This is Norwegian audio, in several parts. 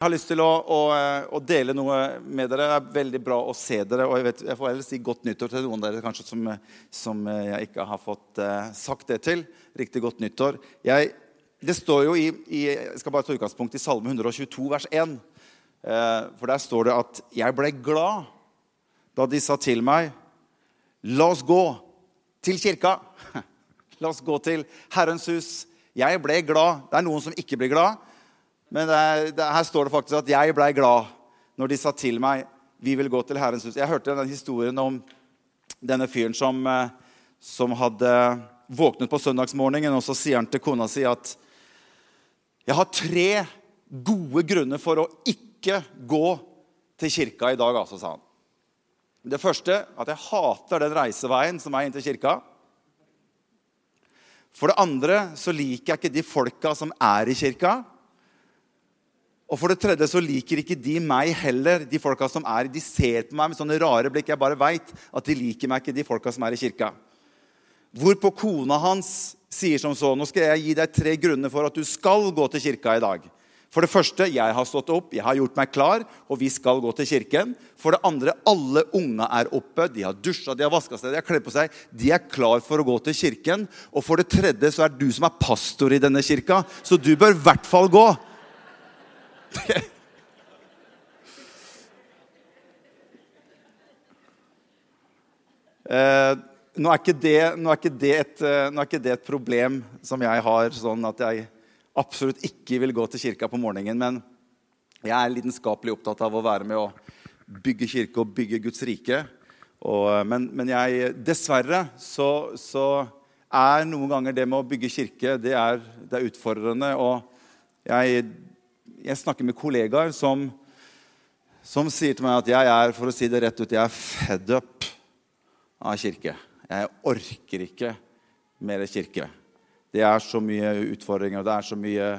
Jeg har lyst til å, å, å, dele noe med dere. Det er veldig bra å se dere. Og jeg, vet, jeg får heller si godt nyttår til noen av dere kanskje som, som jeg ikke har fått uh, sagt det til. Riktig godt nyttår. Jeg, det står jo i, i, Jeg skal bare ta utgangspunkt i Salme 122, vers 1. Uh, eh, for der står det at 'jeg ble glad da de sa til meg' 'La oss gå til kirka'. La oss gå til Herrens hus. Jeg ble glad. Det er noen som ikke blir glad. Men det er, det, her står det faktisk at jeg blei glad når de sa til meg vi vil gå til Herrens hus. Jeg hørte den historien om denne fyren som, eh, som hadde våknet på søndagsmorgenen, og så sier han til kona si at jeg har tre gode grunner for å ikke gå til kirka i dag, altså, sa han. Det første at jeg hater den reiseveien som er inn til kirka. For det andre så liker jeg ikke de folka som er i kirka. Og for det tredje så liker ikke de meg heller, de folka som er De ser på meg med sånne rare blikk. Jeg bare veit at de liker meg ikke, de folka som er i kirka. Hvorpå kona hans sier som så Nå skal jeg gi deg tre grunner for at du skal gå til kirka i dag. For det første, jeg har stått opp, jeg har gjort meg klar, og vi skal gå til kirken. For det andre, alle unga er oppe, de har dusja, de har vaska seg, de har kledd på seg. De er klar for å gå til kirken. Og for det tredje så er du som er pastor i denne kirka, så du bør i hvert fall gå. eh, nå, er det, nå, er et, eh, nå, er ikke det, et, problem som jeg har, sånn at jeg absolutt ikke vil gå til kirka på morgenen. Men jeg er lidenskapelig opptatt av å være med å bygge kirke og bygge Guds rike. Og, eh, men, men jeg, dessverre så, så, er noen ganger det med å bygge kirke det er, det er utfordrende. Og jeg jeg snakker med kollegaer som, som, sier til meg at jeg er for å si det rett ut, jeg er fed up av kirke. Jeg orker ikke mer kirke. Det er så mye utfordringer, det er så mye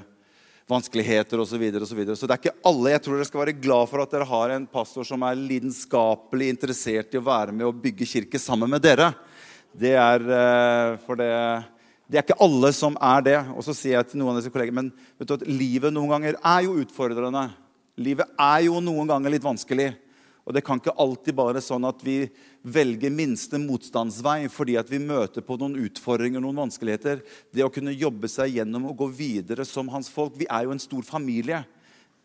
vanskeligheter osv. Så, videre, og så, videre. så det er ikke alle. Jeg tror dere skal være glad for at dere har en pastor som er lidenskapelig interessert i å være med og bygge kirke sammen med dere. Det er eh, for det det er ikke alle som er det. Og så sier jeg til noen av disse kollegene men vet du at livet noen ganger er jo utfordrende. Livet er jo noen ganger litt vanskelig. Og det kan ikke alltid bare sånn at vi velger minste motstandsvei fordi at vi møter på noen utfordringer noen vanskeligheter. Det å kunne jobbe seg gjennom og gå videre som hans folk. Vi er jo en stor familie.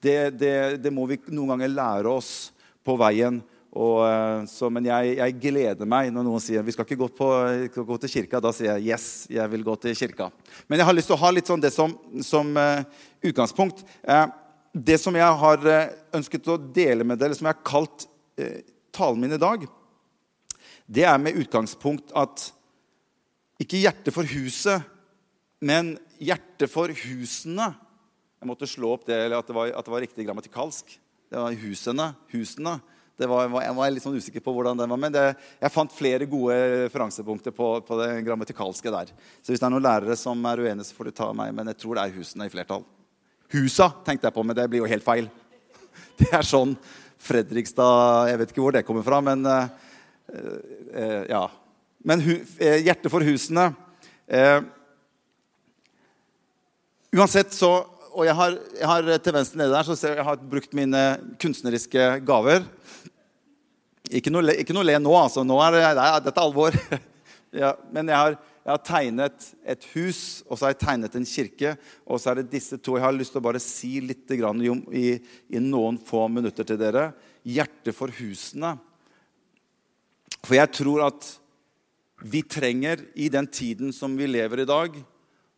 Det, det, det må vi noen ganger lære oss på veien. Og, eh, så, men jeg, jeg, gleder meg når noen sier vi skal ikke gå, på, gå, til kirka. Da sier jeg yes, jeg vil gå til kirka. Men jeg har lyst til å ha litt sånn det som, som uh, utgangspunkt. Uh, det som jeg har ønsket å dele med dere, som jeg har kalt talen min i dag, det er med utgangspunkt at ikke hjertet for huset, men hjertet for husene. Jeg måtte slå opp det, eller at det var, at det var riktig grammatikalsk. Det var husene. husene. Var, jeg var litt sånn usikker på hvordan den var, men det, jeg fant flere gode referansepunkter på, på, det grammatikalske der. Så hvis det er noen lærere som er uenige, så får du ta meg. Men jeg tror det er husene i flertall. Husa tenkte jeg på, men det blir jo helt feil. Det er sånn Fredrikstad Jeg vet ikke hvor det kommer fra, men uh, uh, Ja. Men uh, hjertet for husene Uansett så og jeg har, jeg har, til venstre nede der så ser jeg, jeg har brukt mine kunstneriske gaver. Ikke noe, ikke noe le nå, altså. Nå er det, nei, dette er alvor. ja, men jeg har, jeg har, tegnet et hus, og så har jeg tegnet en kirke. Og så er det disse to. Jeg har lyst til å bare si litt i, i noen få minutter til dere. Hjertet for husene. For jeg tror at vi trenger, i den tiden som vi lever i dag,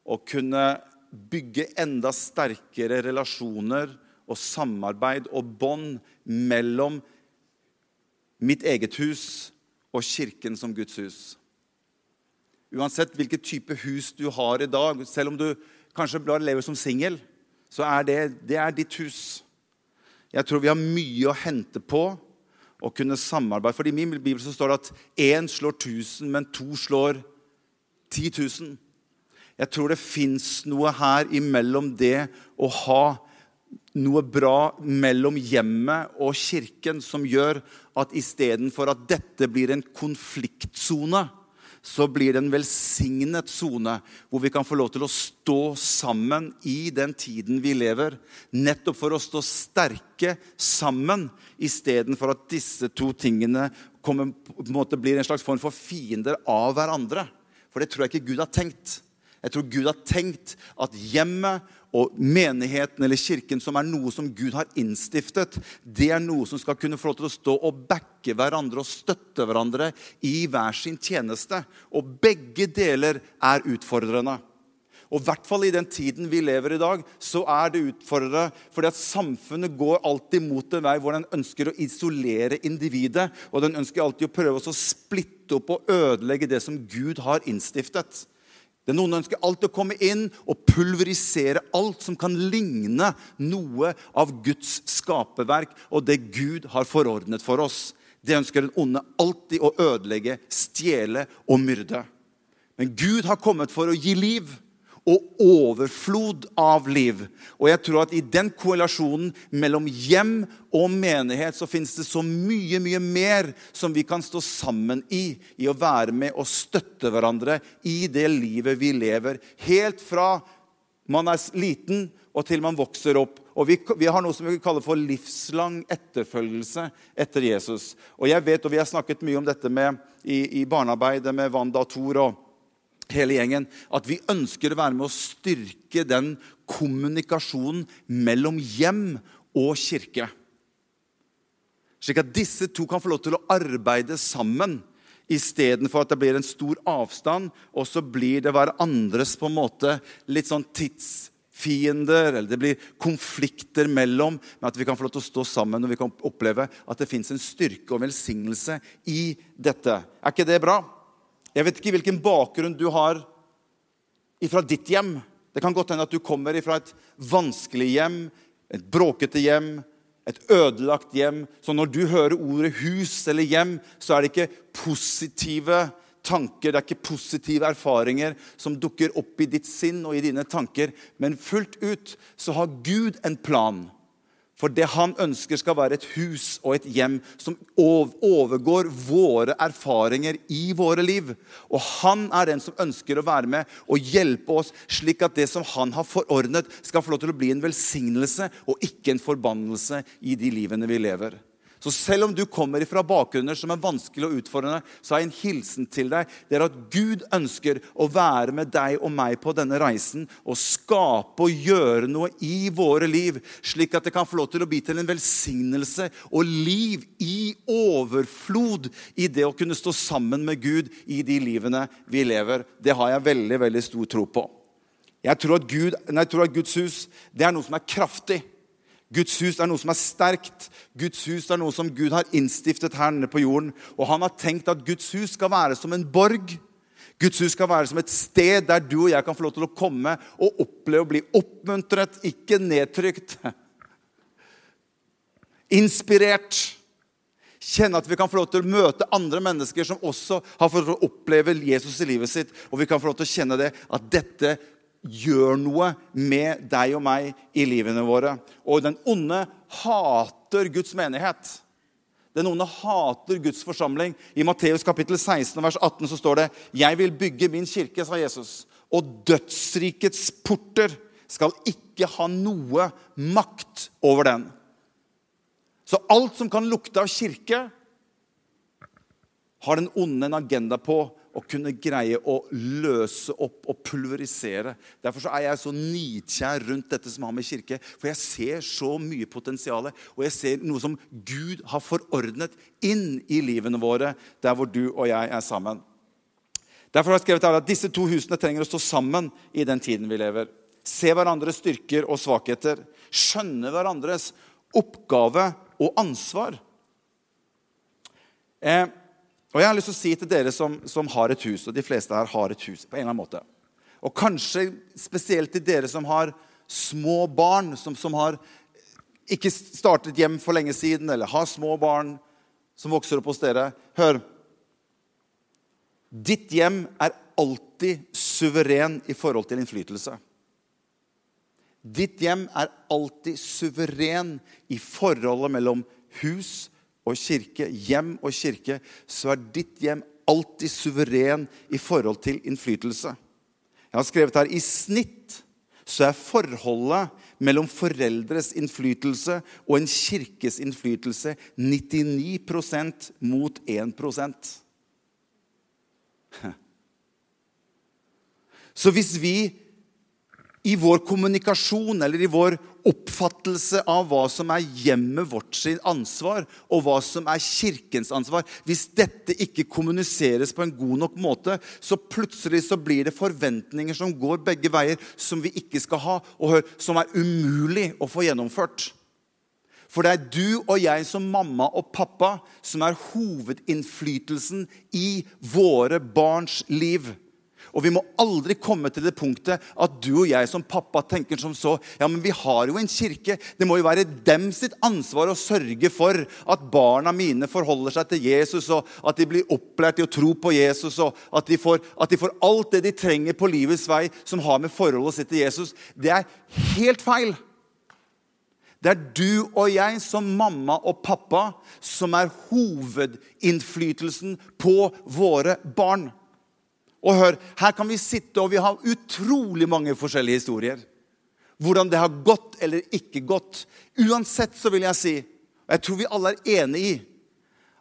å kunne bygge enda sterkere relasjoner og samarbeid og bånd mellom mitt eget hus og kirken som Guds hus. Uansett hvilken type hus du har i dag, selv om du kanskje bare lever som singel, så er det, det er ditt hus. Jeg tror vi har mye å hente på å kunne samarbeide. For i min bibel så står det at én slår tusen, men to slår ti tusen. Jeg tror det fins noe her imellom det å ha noe bra mellom hjemmet og kirken som gjør at istedenfor at dette blir en konfliktsone, så blir det en velsignet sone hvor vi kan få lov til å stå sammen i den tiden vi lever. Nettopp for å stå sterke sammen istedenfor at disse to tingene kommer, en blir en slags form for fiender av hverandre. For det tror jeg ikke Gud har tenkt. Jeg tror Gud har tenkt at hjemmet og menigheten eller kirken, som er noe som Gud har innstiftet, det er noe som skal kunne få lov til å stå og backe hverandre og støtte hverandre i hver sin tjeneste. Og begge deler er utfordrende. Og i hvert fall i den tiden vi lever i dag, så er det utfordrende. fordi at samfunnet går alltid mot en vei hvor den ønsker å isolere individet. Og den ønsker alltid å prøve å splitte opp og ødelegge det som Gud har innstiftet. Det er Noen ønsker alltid å komme inn og pulverisere alt som kan ligne noe av Guds skaperverk og det Gud har forordnet for oss. Det ønsker den onde alltid å ødelegge, stjele og myrde. Men Gud har kommet for å gi liv og overflod av liv. Og jeg tror at i den korrelasjonen mellom hjem og menighet så finnes det så mye, mye mer som vi kan stå sammen i. I å være med og støtte hverandre i det livet vi lever. Helt fra man er liten og til man vokser opp. Og vi, vi, har noe som vi kaller for livslang etterfølgelse etter Jesus. Og jeg vet, og Vi har snakket mye om dette med, i, i barnearbeidet med Wanda Thor. og hele gjengen, at vi ønsker å være med å styrke den kommunikasjonen mellom hjem og kirke. Slik at disse to kan få lov til å arbeide sammen istedenfor at det blir en stor avstand, og så blir det hverandres på en måte litt sånn tidsfiender, eller det blir konflikter mellom, men at vi kan få lov til å stå sammen og vi kan oppleve at det fins en styrke og velsignelse i dette. Er ikke det bra? Jeg vet ikke hvilken bakgrunn du har fra ditt hjem. Det kan godt hende at du kommer fra et vanskelig hjem, et bråkete hjem, et ødelagt hjem. Så når du hører ordet hus eller hjem, så er det ikke positive tanker, det er ikke positive erfaringer som dukker opp i ditt sinn og i dine tanker. Men fullt ut så har Gud en plan for det han ønsker, skal være et hus og et hjem som overgår våre erfaringer i våre liv. Og han er den som ønsker å være med og hjelpe oss, slik at det som han har forordnet, skal få lov til å bli en velsignelse og ikke en forbannelse i de livene vi lever. Så selv om du kommer fra bakgrunner som er vanskelig og utfordrende, så har jeg en hilsen til deg. Det er at Gud ønsker å være med deg og meg på denne reisen og skape og gjøre noe i våre liv, slik at det kan få lov til å bli til en velsignelse og liv i overflod i det å kunne stå sammen med Gud i de livene vi lever. Det har jeg veldig, veldig stor tro på. Jeg tror at, Gud, nei, jeg tror at Guds hus det er noe som er kraftig. Guds hus er noe som er sterkt. Guds hus er noe som Gud har innstiftet her nede på jorden. Og han har tenkt at Guds hus skal være som en borg. Guds hus skal være som et sted der du og jeg kan få lov til å komme og oppleve å bli oppmuntret, ikke nedtrykt. Inspirert. Kjenne at vi kan få lov til å møte andre mennesker som også har fått oppleve Jesus i livet sitt. Og vi kan få lov til å kjenne det, at dette gjør noe med deg og meg i livene våre. Og den onde hater Guds menighet. Den onde hater Guds forsamling. I Matteus kapittel 16 vers 18 så står det Jeg vil bygge min kirke, sa Jesus, og dødsrikets porter skal ikke ha noe makt over den. Så alt som kan lukte av kirke, har den onde en agenda på å kunne greie å løse opp og pulverisere. Derfor er jeg så nitkjær rundt dette som har med kirke. For jeg ser så mye potensial, og jeg ser noe som Gud har forordnet inn i livene våre, der hvor du og jeg er sammen. Derfor har jeg skrevet her at disse to husene trenger å stå sammen i den tiden vi lever. Se hverandres styrker og svakheter. Skjønne hverandres oppgave og ansvar. Eh, og jeg har lyst til å si til dere som, som, har et hus, og de fleste her har et hus på en eller annen måte Og kanskje spesielt til dere som har små barn, som, som har ikke startet hjem for lenge siden, eller har små barn som vokser opp hos dere. Hør. Ditt hjem er alltid suveren i forhold til innflytelse. Ditt hjem er alltid suveren i forholdet mellom hus og kirke, hjem og kirke, så er ditt hjem alltid suveren i forhold til innflytelse. Jeg har skrevet her i snitt så er forholdet mellom foreldres innflytelse og en kirkes innflytelse 99% mot 1% Så hvis vi i vår kommunikasjon eller i vår oppfattelse av hva som er hjemmet vårt sin ansvar, og hva som er kirkens ansvar Hvis dette ikke kommuniseres på en god nok måte, så plutselig så blir det forventninger som går begge veier, som vi ikke skal ha, og som er umulig å få gjennomført. For det er du og jeg som mamma og pappa som er hovedinnflytelsen i våre barns liv. Og vi må aldri komme til det punktet at du og jeg som pappa tenker som så Ja, men vi har jo en kirke. Det må jo være dem sitt ansvar å sørge for at barna mine forholder seg til Jesus, og at de blir opplært i å tro på Jesus, og at de får, at de får alt det de trenger på livets vei som har med forholdet sitt til Jesus. Det er helt feil. Det er du og jeg som mamma og pappa som er hovedinnflytelsen på våre barn. Og hør, her kan vi sitte, og vi har utrolig mange forskjellige historier. Hvordan det har gått eller ikke gått. Uansett så vil jeg si, og jeg tror vi alle er enig i,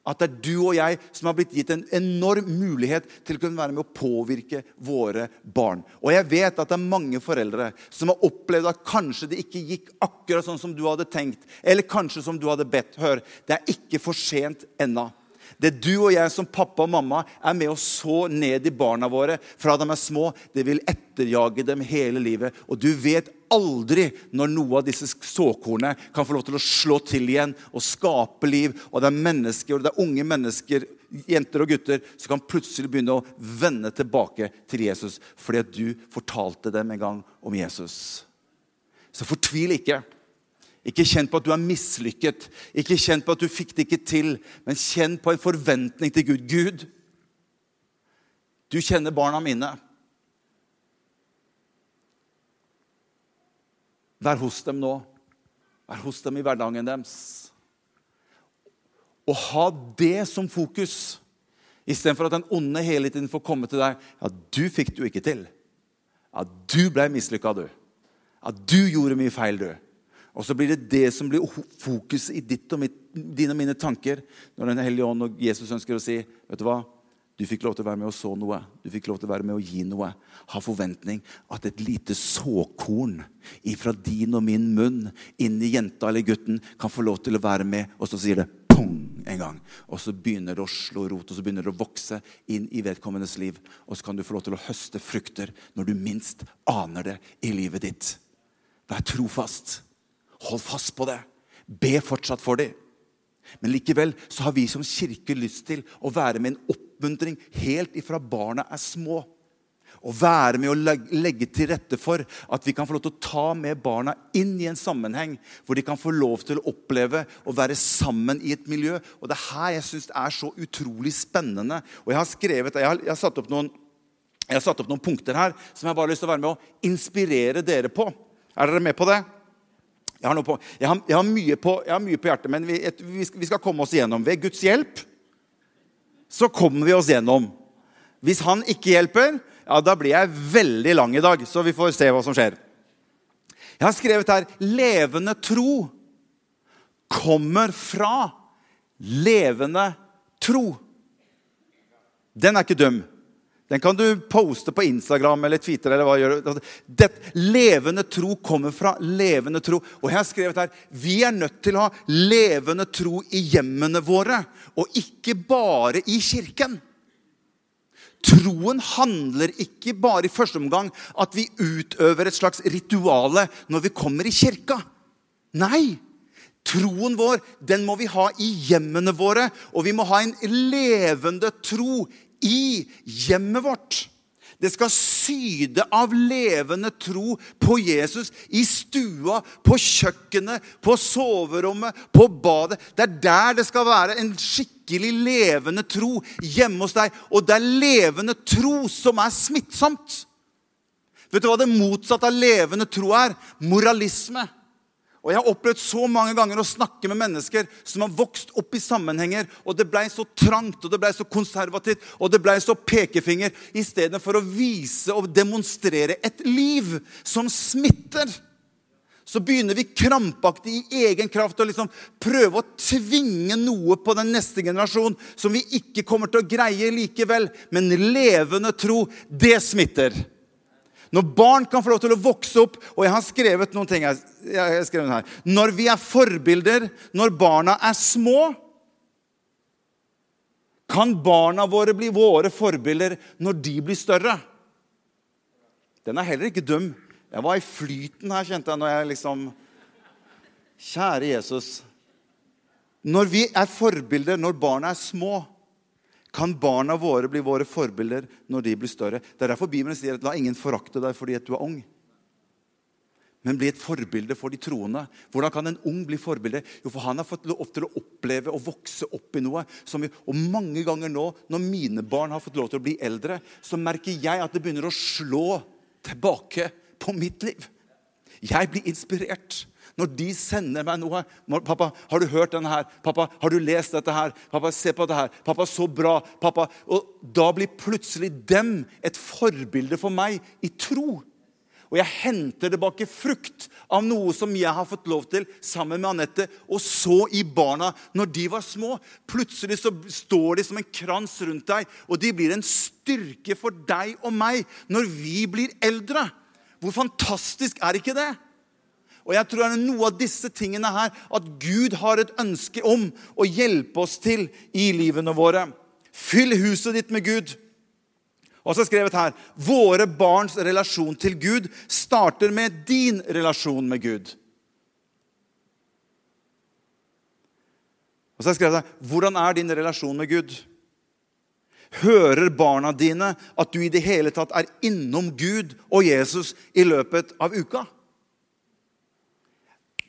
at det er du og jeg som har blitt gitt en enorm mulighet til å kunne være med å påvirke våre barn. Og jeg vet at det er mange foreldre som har opplevd at kanskje det ikke gikk akkurat sånn som du hadde tenkt, eller kanskje som du hadde bedt. Hør, det er ikke for sent ennå. Det du og jeg som pappa og mamma er med å så ned i barna våre fra de er små, det vil etterjage dem hele livet. Og du vet aldri når noe av disse såkornene kan få lov til å slå til igjen og skape liv. Og det er mennesker, og det er unge mennesker, jenter og gutter, som kan plutselig begynne å vende tilbake til Jesus fordi at du fortalte dem en gang om Jesus. Så fortvil ikke. Ikke kjenn på at du er mislykket, ikke kjenn på at du fikk det ikke til, men kjenn på en forventning til Gud. Gud, du kjenner barna mine. Vær hos dem nå. Vær hos dem i hverdagen deres. Og ha det som fokus, istedenfor at den onde hele tiden får komme til deg. Ja, du fikk det jo ikke til. Ja, du ble mislykka, du. Ja, du gjorde mye feil, du. Og så blir det det som blir fokuset i ditt og mitt, dine og mine tanker når Den hellige ånd og Jesus ønsker å si vet du hva? Du fikk lov til å være med og så noe. Du fikk lov til å være med og gi noe. Ha forventning at et lite såkorn ifra din og min munn inn i jenta eller gutten kan få lov til å være med, og så sier det pong en gang. Og så begynner det å slå rot, og så begynner det å vokse inn i vedkommendes liv. Og så kan du få lov til å høste frukter når du minst aner det i livet ditt. Vær trofast. Hold fast på det. Be fortsatt for dem. Men likevel så har vi som kirke lyst til å være med en oppmuntring helt ifra barna er små. Å være med å legge til rette for at vi kan få lov til å ta med barna inn i en sammenheng hvor de kan få lov til å oppleve å være sammen i et miljø. Og Det er her jeg syns er så utrolig spennende. Og Jeg har skrevet, jeg har, jeg har, satt opp noen, jeg har satt opp noen punkter her som jeg bare har lyst til å være med å inspirere dere på. Er dere med på det? Jeg har, på, jeg har, jeg har, mye, på, jeg har mye, på, hjertet, men vi, et, vi, skal komme oss gjennom. Ved Guds hjelp så kommer vi oss gjennom. Hvis han ikke hjelper, ja, da blir jeg veldig lang i dag. Så vi får se hva som skjer. Jeg har skrevet her 'levende tro' kommer fra levende tro. Den er ikke dum. Den kan du poste på Instagram eller Twitter. eller hva gjør du? Altså, det, levende tro kommer fra levende tro. Og jeg har skrevet her vi er nødt til å ha levende tro i hjemmene våre, og ikke bare i kirken. Troen handler ikke bare i første omgang at vi utøver et slags rituale når vi kommer i kirka. Nei. Troen vår den må vi ha i hjemmene våre, og vi må ha en levende tro i hjemmet vårt. Det skal syde av levende tro på Jesus i stua, på kjøkkenet, på soverommet, på badet. Det er der det skal være en skikkelig levende tro hjemme hos deg. Og det er levende tro som er smittsomt. Vet du hva det motsatte av levende tro er? Moralisme. Og Jeg har opplevd så mange ganger å snakke med mennesker som har vokst opp i sammenhenger, og det ble så trangt og det ble så konservativt og det ble så pekefinger, istedenfor å vise og demonstrere et liv som smitter. Så begynner vi krampaktig i egen kraft å liksom prøve å tvinge noe på den neste generasjon som vi ikke kommer til å greie likevel. Men levende tro, det smitter. Når barn kan få lov til å vokse opp Og jeg har skrevet noen ting. Jeg har skrevet her. Når vi er forbilder når barna er små, kan barna våre bli våre forbilder når de blir større. Den er heller ikke dum. Jeg var i flyten her, kjente jeg, når jeg liksom Kjære Jesus. Når vi er forbilder når barna er små, kan barna våre bli våre forbilder når de blir større. Det er derfor Bibelen sier at la ingen forakte deg fordi at du er ung. Men bli et forbilde for de troende. Hvordan kan en ung bli forbilde? Jo, for Han har fått lov til å oppleve og vokse opp i noe. Vi, og mange ganger nå, når mine barn har fått lov til å bli eldre, så merker jeg at det begynner å slå tilbake på mitt liv. Jeg blir inspirert. Når de sender meg noe 'Pappa, har du hørt denne her?' 'Pappa, har du lest dette her?' 'Pappa, se på det her.' 'Pappa, så bra.' Pappa. Og da blir plutselig dem et forbilde for meg i tro. Og jeg henter tilbake frukt av noe som jeg har fått lov til sammen med Anette, og så i barna når de var små. Plutselig så står de som en krans rundt deg, og de blir en styrke for deg og meg når vi blir eldre. Hvor fantastisk er ikke det? Og jeg tror det er noe av disse tingene her at Gud har et ønske om å hjelpe oss til i livene våre. Fyll huset ditt med Gud. Og så er skrevet her våre barns relasjon til Gud starter med din relasjon med Gud. Og så er det skrevet her hvordan er din relasjon med Gud? Hører barna dine at du i det hele tatt er innom Gud og Jesus i løpet av uka?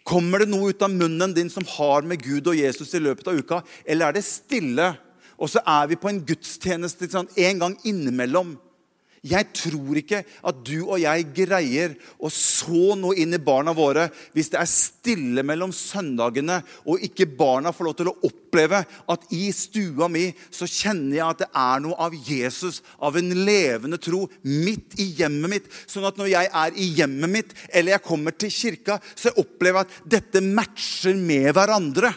Kommer det noe ut av munnen din som har med Gud og Jesus i løpet av uka? Eller er det stille, og så er vi på en gudstjeneste en gang innimellom? Jeg tror ikke at du og jeg greier å så noe inn i barna våre hvis det er stille mellom søndagene, og ikke barna får lov til å oppleve at i stua mi så kjenner jeg at det er noe av Jesus, av en levende tro, midt i hjemmet mitt. Sånn at når jeg er i hjemmet mitt, eller jeg kommer til kirka, så jeg opplever jeg at dette matcher med hverandre.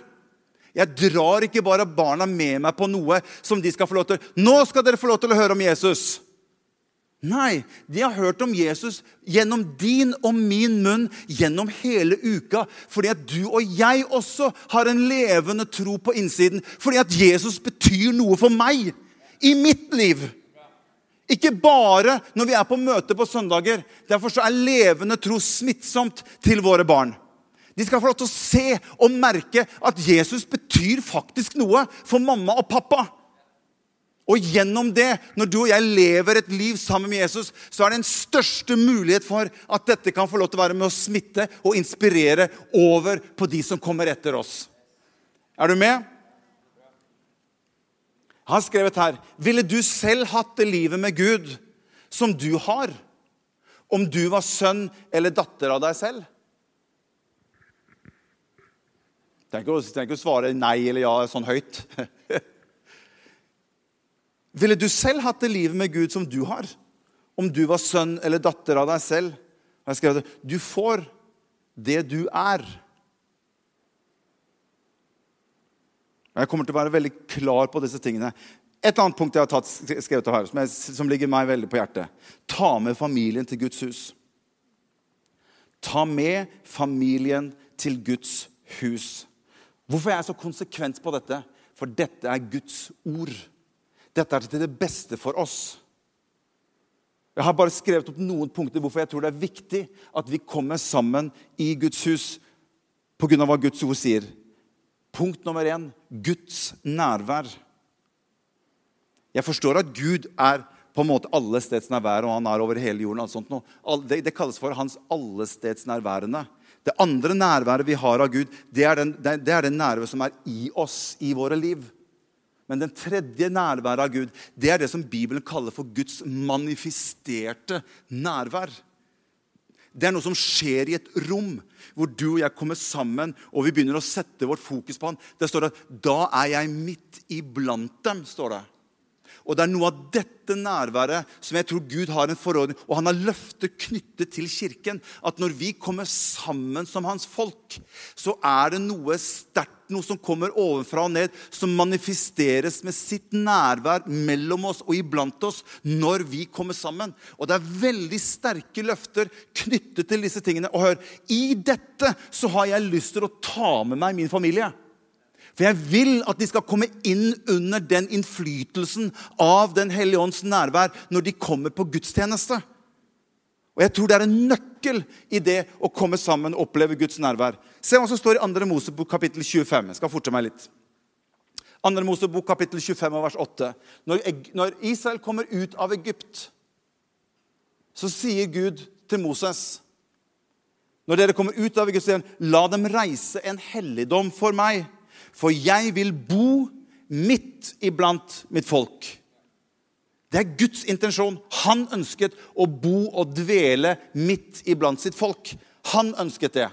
Jeg drar ikke bare barna med meg på noe som de skal få lov til. Nå skal dere få lov til å høre om Jesus. Nei, de har hørt om Jesus gjennom din og min munn gjennom hele uka. Fordi at du og jeg også har en levende tro på innsiden. Fordi at Jesus betyr noe for meg i mitt liv. Ikke bare når vi er på møte på søndager. Derfor er levende tro smittsomt til våre barn. De skal få lov til å se og merke at Jesus betyr faktisk noe for mamma og pappa. Og gjennom det, når du og jeg lever et liv sammen med Jesus, så er det en største mulighet for at dette kan få lov til å være med å smitte og inspirere over på de som kommer etter oss. Er du med? Han har skrevet her Ville du selv hatt det livet med Gud som du har, om du var sønn eller datter av deg selv? Tenk å, tenk å svare nei eller ja sånn høyt. Ville du selv hatt det livet med Gud som du har? Om du var sønn eller datter av deg selv? Jeg skrev det. Du får det du er. Jeg kommer til å være veldig klar på disse tingene. Et annet punkt jeg har tatt, skrevet av her, som, jeg, som ligger meg veldig på hjertet. Ta med familien til Guds hus. Ta med familien til Guds hus. Hvorfor er jeg så konsekvent på dette? For dette er Guds ord. Dette er til det beste for oss. Jeg har bare skrevet opp noen punkter hvorfor jeg tror det er viktig at vi kommer sammen i Guds hus pga. hva Guds ord sier. Punkt nummer én Guds nærvær. Jeg forstår at Gud er på en måte allestedsnærvær, og han er over hele jorden. alt sånt Det, det kalles for hans allestedsnærværende. Det andre nærværet vi har av Gud, det er den, det, det er den nærværet som er i oss, i våre liv. Men den tredje nærværet av Gud, det er det som Bibelen kaller for Guds manifesterte nærvær. Det er noe som skjer i et rom hvor du og jeg kommer sammen og vi begynner å sette vårt fokus på han. Det står at 'da er jeg midt iblant dem'. står det. Og det er noe av dette nærværet som jeg tror Gud har en forordning Og han har løftet knyttet til kirken. At når vi kommer sammen som hans folk, så er det noe sterkt, noe som kommer ovenfra og ned, som manifesteres med sitt nærvær mellom oss og iblant oss når vi kommer sammen. Og det er veldig sterke løfter knyttet til disse tingene. Og hør, i dette så har jeg lyst til å ta med meg min familie. For jeg vil at de skal komme inn under den innflytelsen av Den hellige ånds nærvær når de kommer på gudstjeneste. Og Jeg tror det er en nøkkel i det å komme sammen og oppleve Guds nærvær. Se hva som står i 2. Mosebok kapittel 25. Jeg skal forte meg litt. 2. Mosebok kapittel 25 vers 8. Når, når Israel kommer ut av Egypt, så sier Gud til Moses Når dere kommer ut av Egypt, sier la dem reise en helligdom for meg for jeg vil bo midt iblant mitt folk. Det er Guds intensjon. Han ønsket å bo og dvele midt iblant sitt folk. Han ønsket det.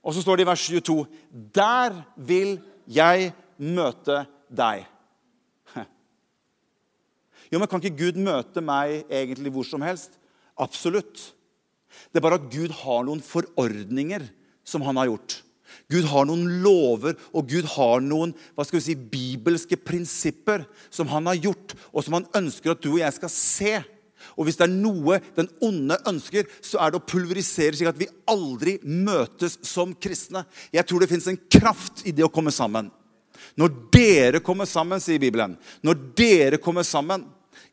Og så står det i vers 22.: Der vil jeg møte deg. Jo, men Kan ikke Gud møte meg egentlig hvor som helst? Absolutt. Det er bare at Gud har noen forordninger som han har gjort. Gud har noen lover, og Gud har noen hva skal vi si, bibelske prinsipper som han har gjort, og som han ønsker at du og jeg skal se. Og hvis det er noe den onde ønsker, så er det å pulverisere slik at vi aldri møtes som kristne. Jeg tror det fins en kraft i det å komme sammen. Når dere kommer sammen, sier Bibelen, når dere kommer sammen,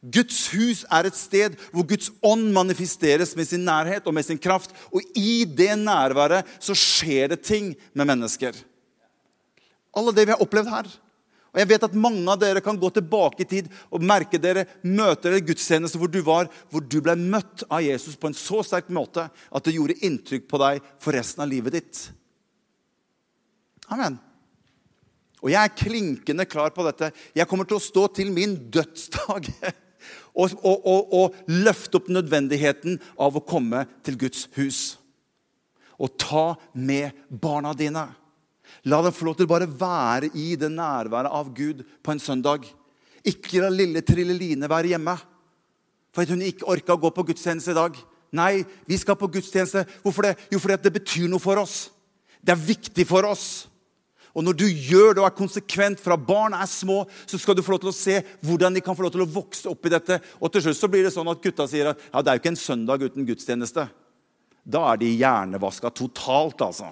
Guds hus er et sted hvor Guds ånd manifesteres med sin nærhet og med sin kraft. Og i det nærværet så skjer det ting med mennesker. Alle det vi har opplevd her. Og jeg vet at Mange av dere kan gå tilbake i tid og merke dere møter dere gudstjeneste hvor du var, hvor du ble møtt av Jesus på en så sterk måte at det gjorde inntrykk på deg for resten av livet ditt. Amen. Og jeg er klinkende klar på dette. Jeg kommer til å stå til min dødsdag og, og, og, og løfte opp nødvendigheten av å komme til Guds hus. Og ta med barna dine. La dem få lov til bare være i det nærværet av Gud på en søndag. Ikke la lille Trilleline være hjemme fordi hun ikke orka å gå på gudstjeneste i dag. Nei, vi skal på gudstjeneste. Hvorfor det? Jo, fordi det betyr noe for oss. Det er viktig for oss. Og når du gjør det og er konsekvent fra barn er små, så skal du få lov til å se hvordan de kan få lov til å vokse opp i dette. Og til slutt så blir det sånn at gutta sier at ja, det er jo ikke en søndag uten gudstjeneste. Da er de hjernevaska totalt, altså.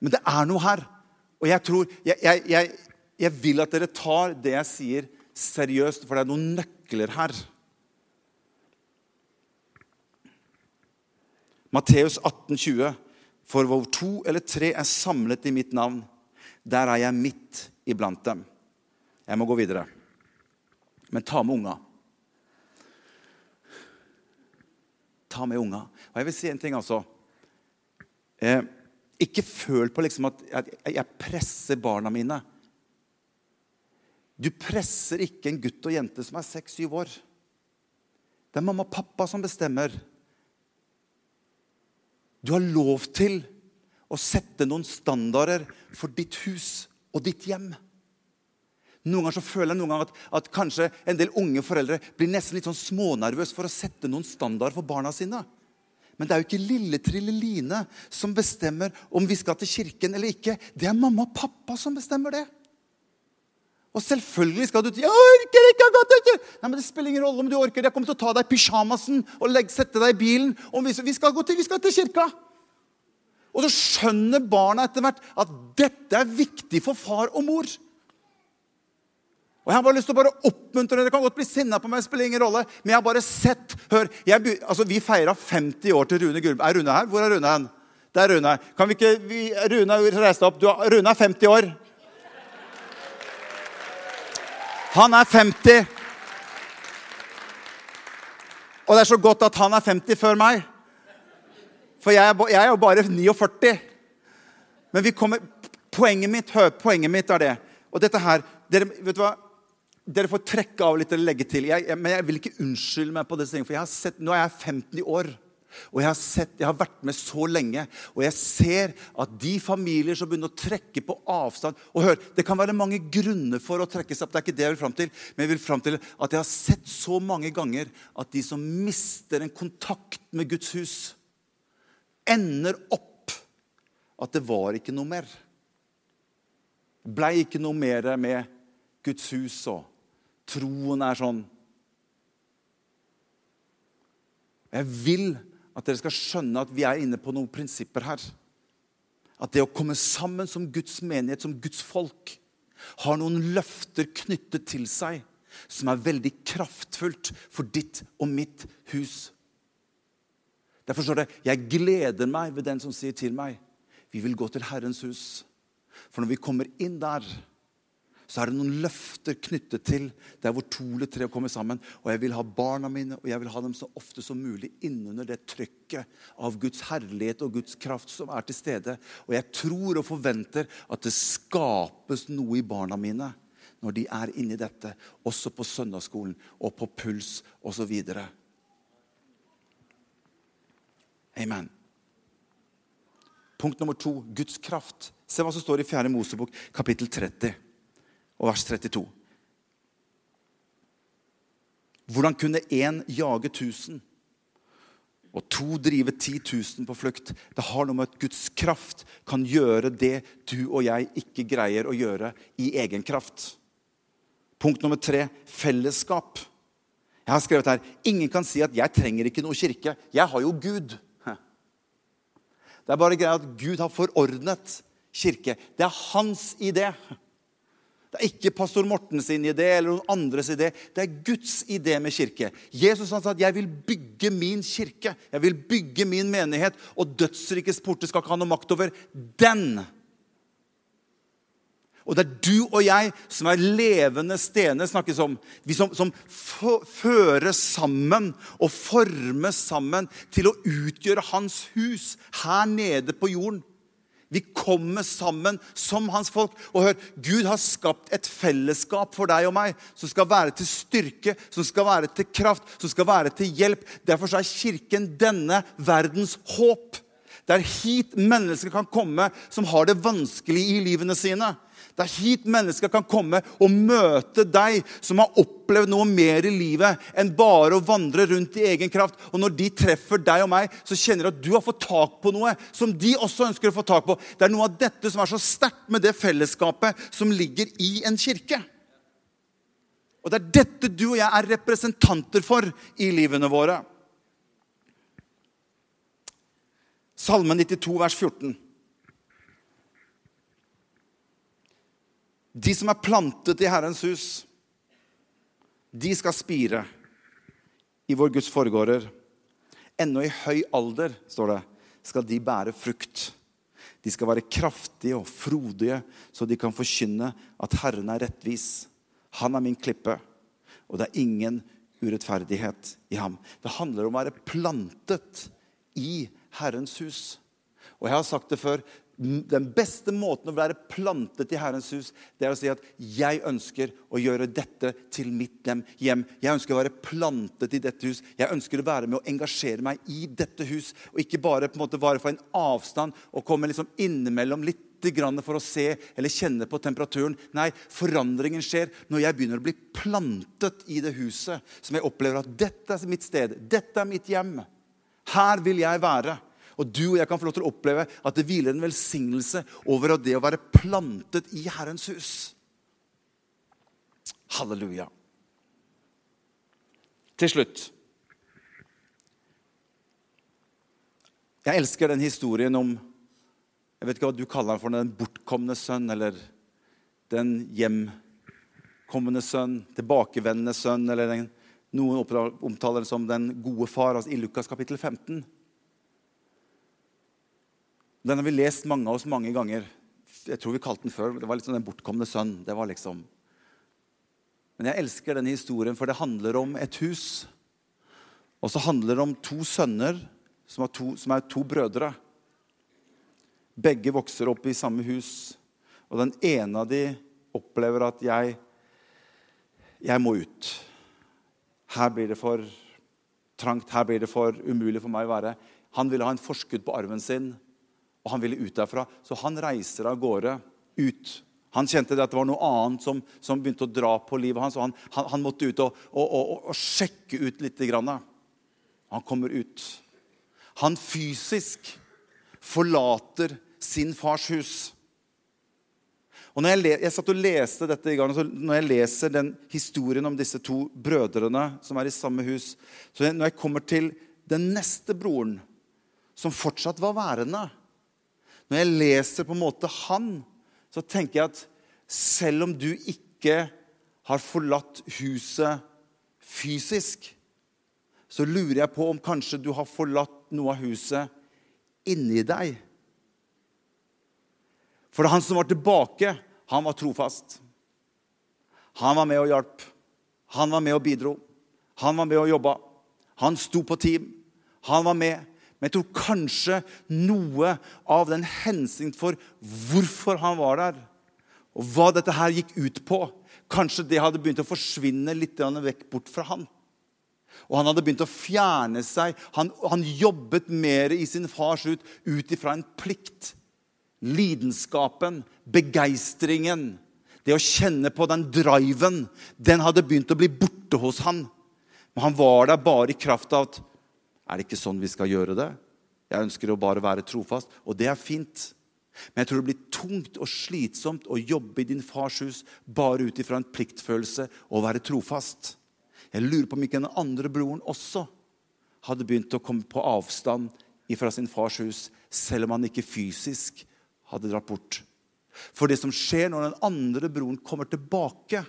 Men det er noe her. Og jeg tror jeg, jeg, jeg, jeg vil at dere tar det jeg sier, seriøst, for det er noen nøkler her. Matteus 18, 20. For hvor to eller tre er samlet i mitt navn, der er jeg midt iblant dem. Jeg må gå videre. Men ta med unga. Ta med unga. Og jeg vil si en ting, altså. Eh, ikke føl på liksom at jeg presser barna mine. Du presser ikke en gutt og jente som er seks-syv år. Det er mamma og pappa som bestemmer. Du har lov til å sette noen standarder for ditt hus og ditt hjem. Noen ganger så føler jeg noen ganger at, at kanskje en del unge foreldre blir nesten litt sånn smånervøse for å sette noen standarder for barna sine. Men det er jo ikke lille Trilleline som bestemmer om vi skal til kirken eller ikke. Det er mamma og pappa som bestemmer det. Og selvfølgelig skal du til 'Jeg orker ikke til Nei, men Det spiller ingen rolle om du orker. Jeg kommer til å ta deg i pysjamasen og legge, sette deg i bilen. Vi, vi, skal gå til, vi skal til kirka. Og så skjønner barna etter hvert at dette er viktig for far og mor. Og Jeg har bare lyst til å bare oppmuntre Dere kan godt bli sinna på meg, det spiller ingen rolle. Men jeg har bare sett hør, jeg, altså Vi feira 50 år til Rune Gullberg. Er Rune her? Hvor er Rune hen? Det er Rune. Kan vi ikke, vi, Rune, reis deg opp. Du, Rune er 50 år. Han er 50. Og det er så godt at han er 50 før meg. For jeg er, jeg er jo bare 49. Men kommer, poenget mitt, poenget mitt er det. Og dette her dere, vet du hva? Dere får trekke av litt eller legge til. Jeg, jeg, men jeg vil ikke unnskylde meg på disse tingene. For har sett, nå er jeg 50 år. Og jeg har, sett, jeg har vært med så lenge, og jeg ser at de familier som begynner å trekke på avstand Og hør, Det kan være mange grunner for å trekke seg opp, det er ikke det jeg vil fram til. Men jeg vil fram til at jeg har sett så mange ganger at de som mister en kontakt med Guds hus, ender opp at det var ikke noe mer. Blei ikke noe mer med Guds hus, og troen er sånn Jeg vil at dere skal skjønne at vi er inne på noen prinsipper her. At det å komme sammen som Guds menighet, som Guds folk, har noen løfter knyttet til seg som er veldig kraftfullt for ditt og mitt hus. Derfor står det 'Jeg gleder meg ved den som sier til meg', 'Vi vil gå til Herrens hus'. For når vi kommer inn der, så er det noen løfter knyttet til der hvor to eller tre kommer sammen. Og jeg vil ha barna mine og jeg vil ha dem så ofte som mulig innunder det trykket av Guds herlighet og Guds kraft som er til stede. Og jeg tror og forventer at det skapes noe i barna mine når de er inni dette, også på søndagsskolen og på puls osv. Amen. Punkt nummer to Guds kraft. Se hva som står i 4. Mosebok, kapittel 30 og vers 32. Hvordan kunne én jage tusen og to drive 10 000 på flukt? Det har noe med at Guds kraft kan gjøre det du og jeg ikke greier å gjøre i egen kraft. Punkt nummer tre fellesskap. Jeg har skrevet her ingen kan si at 'jeg trenger ikke noe kirke'. Jeg har jo Gud. Det er bare greia at Gud har forordnet kirke. Det er hans idé. Det er ikke pastor Morten sin idé eller noen andres idé. Det er Guds idé med kirke. Jesus han sa at 'jeg vil bygge min kirke'. Jeg vil bygge min menighet, og dødsrikets porter skal ikke ha noe makt over den. Og det er du og jeg som er levende stener, snakkes om. Vi som, som fører sammen og former sammen til å utgjøre hans hus her nede på jorden. Vi kommer sammen som hans folk. Og hør, Gud har skapt et fellesskap for deg og meg som skal være til styrke, som skal være til kraft, som skal være til hjelp. Derfor er Kirken denne verdens håp. Det er hit mennesker kan komme som har det vanskelig i livene sine. Det er hit mennesker kan komme og møte deg som har opplevd noe mer i livet enn bare å vandre rundt i egen kraft. Og når de treffer deg og meg, så kjenner de at du har fått tak på noe som de også ønsker å få tak på. Det er noe av dette som er så sterkt med det fellesskapet som ligger i en kirke. Og det er dette du og jeg er representanter for i livene våre. Salme 92, vers 14. De som er plantet i Herrens hus, de skal spire i vår Guds forgårder. Ennå i høy alder, står det, skal de bære frukt. De skal være kraftige og frodige, så de kan forkynne at Herren er rettvis. Han er min klippe, og det er ingen urettferdighet i ham. Det handler om å være plantet i Herrens hus. Og jeg har sagt det før, den beste måten å være plantet i Herrens hus, det er å si at 'jeg ønsker å gjøre dette til mitt hjem'. Jeg ønsker å være plantet i dette hus. Jeg ønsker å være med og engasjere meg i dette hus. Og ikke bare på en måte være for en avstand og komme liksom innimellom litt for å se eller kjenne på temperaturen. Nei, forandringen skjer når jeg begynner å bli plantet i det huset som jeg opplever at dette er mitt sted, dette er mitt hjem. Her vil jeg være. Og du og jeg kan få lov til å oppleve at det hviler en velsignelse over det å være plantet i Herrens hus. Halleluja. Til slutt Jeg elsker den historien om Jeg vet ikke hva du kaller den for, den bortkomne sønn, eller den hjemkommende sønn, tilbakevendende sønn, eller den, noen omtaler den som den gode far, altså i Lukas kapittel 15. Den har vi lest mange av oss mange ganger. Jeg tror vi kalte den før det var liksom Den bortkomne sønn. Det var liksom Men jeg elsker denne historien, for det handler om et hus. Og så handler det om to sønner som er to, som er to brødre. Begge vokser opp i samme hus. Og den ene av de opplever at jeg Jeg må ut. Her blir det for trangt. Her blir det for umulig for meg å være. Han ville ha en forskudd på arven sin, og han ville ut derfra. Så han reiser av gårde ut. Han kjente at det var noe annet som, som begynte å dra på livet hans. og Han, han, han måtte ut og, og, og, og, sjekke ut litt. Grann. Han kommer ut. Han fysisk forlater sin fars hus. Og når jeg, jeg, satt og leste dette i gang, så når jeg leser den historien om disse to brødrene som er i samme hus så Når jeg kommer til den neste broren, som fortsatt var værende Når jeg leser på en måte han, så tenker jeg at selv om du ikke har forlatt huset fysisk, så lurer jeg på om kanskje du har forlatt noe av huset inni deg. For han som var tilbake, han var trofast. Han var med og hjalp. Han var med og bidro. Han var med og jobba. Han sto på team. Han var med. Men jeg tror kanskje noe av den hensikt for hvorfor han var der, og hva dette her gikk ut på, kanskje det hadde begynt å forsvinne litt vekk bort fra han. Og han hadde begynt å fjerne seg. Han, han jobbet mer i sin fars ut ut ifra en plikt lidenskapen, begeistringen, det å kjenne på den driven, den hadde begynt å bli borte hos han. Men han var der bare i kraft av at Er det ikke sånn vi skal gjøre det? Jeg ønsker å bare være trofast, og det er fint. Men jeg tror det blir tungt og slitsomt å jobbe i din fars hus bare ut ifra en pliktfølelse og være trofast. Jeg lurer på om ikke den andre broren også hadde begynt å komme på avstand fra sin fars hus, selv om han ikke fysisk hadde dratt bort. For det som skjer når den andre broren kommer tilbake,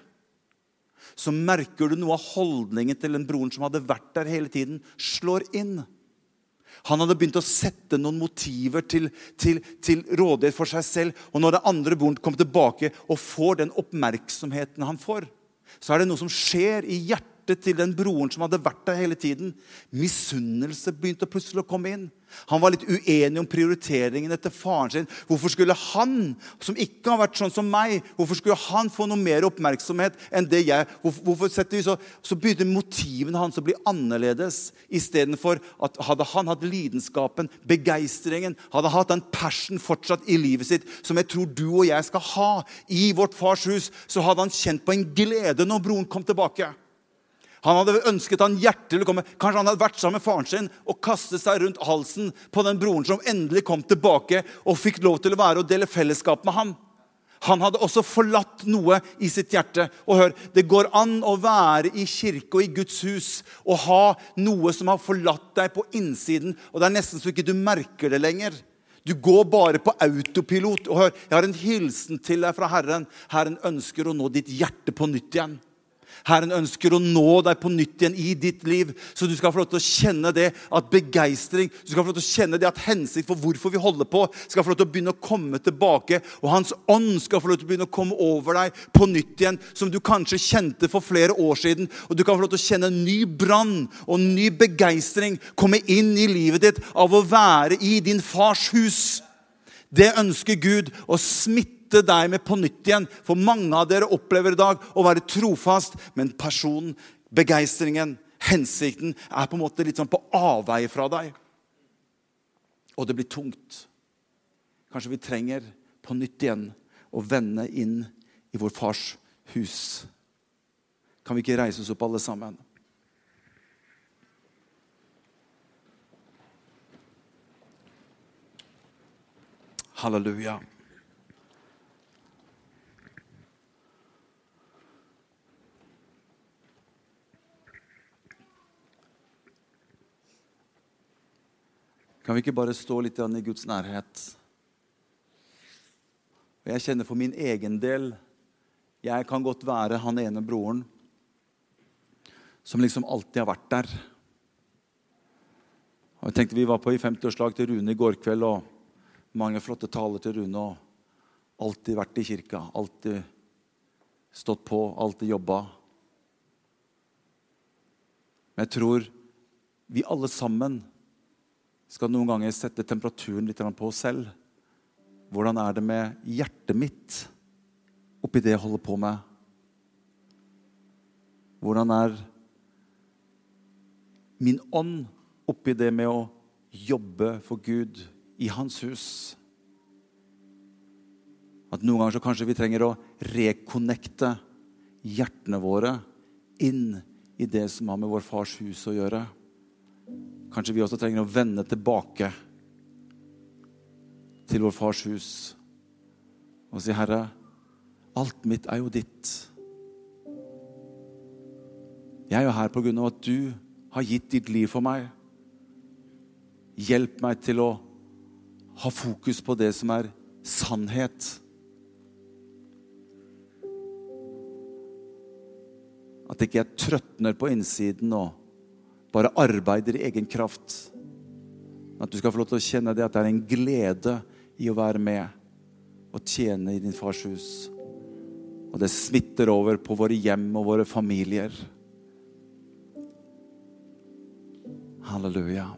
så merker du noe av holdningen til den broren som hadde vært der hele tiden, slår inn. Han hadde begynt å sette noen motiver til, til, til rådighet for seg selv. Og når den andre broren kommer tilbake og får den oppmerksomheten han får, så er det noe som skjer i hjertet hjertet til den broren som hadde vært der hele tiden. Misunnelse begynte plutselig å komme inn. Han var litt uenig om prioriteringen etter faren sin. Hvorfor skulle han, som ikke har vært sånn som meg, hvorfor skulle han få noe mer oppmerksomhet enn det jeg hvorfor setter vi så, så begynte motivene hans å bli annerledes. Istedenfor at hadde han hatt lidenskapen, begeistringen, hadde hatt den passion fortsatt i livet sitt, som jeg tror du og jeg skal ha i vårt fars hus, så hadde han kjent på en glede når broren kom tilbake. Han hadde ønsket han hjertelig komme. Kanskje han hadde vært sammen med faren sin og kastet seg rundt halsen på den broren som endelig kom tilbake og fikk lov til å være og dele fellesskap med ham. Han hadde også forlatt noe i sitt hjerte. Og hør, Det går an å være i kirke og i Guds hus og ha noe som har forlatt deg på innsiden, og det er nesten så ikke du merker det lenger. Du går bare på autopilot. Og hør, jeg har en hilsen til deg fra Herren. Herren ønsker å nå ditt hjerte på nytt igjen. Herren ønsker å nå deg på nytt igjen i ditt liv. Så du skal få lov til å kjenne det at begeistring, du skal få lov til å kjenne det at hensikt for hvorfor vi holder på, skal få lov til å begynne å komme tilbake. Og Hans ånd skal få lov til å begynne å komme over deg på nytt igjen, som du kanskje kjente for flere år siden. Og du kan få lov til å kjenne en ny brann og en ny begeistring komme inn i livet ditt av å være i din fars hus. Det ønsker Gud å smitte møte deg med på nytt igjen. For mange av dere opplever i dag å være trofast, men personen, begeistringen, hensikten er på en måte litt sånn på avveie fra deg. Og det blir tungt. Kanskje vi trenger på nytt igjen å vende inn i vår fars hus. Kan vi ikke reise oss opp, alle sammen? Halleluja. Kan vi ikke bare stå litt i Guds nærhet? Og Jeg kjenner for min egen del Jeg kan godt være han ene broren som liksom alltid har vært der. Og jeg tenkte Vi var på i 50-årslag til Rune i går kveld, og mange flotte taler til Rune. og Alltid vært i kirka, alltid stått på, alltid jobba. Men jeg tror vi alle sammen skal noen ganger sette temperaturen litt på oss selv. Hvordan er det med hjertet mitt oppi det jeg holder på med? Hvordan er min ånd oppi det med å jobbe for Gud i Hans hus? At noen ganger så kanskje vi trenger å rekonnekte hjertene våre inn i det som har med vår fars hus å gjøre. Kanskje vi også trenger å vende tilbake til vår fars hus og si, 'Herre, alt mitt er jo ditt.' Jeg er jo her på grunn av at du har gitt ditt liv for meg. Hjelp meg til å ha fokus på det som er sannhet. At ikke jeg trøtner på innsiden og bare arbeider i egen kraft. At du skal få lov til å kjenne det at det er en glede i å være med og tjene i din fars hus. Og det smitter over på våre hjem og våre familier. Halleluja.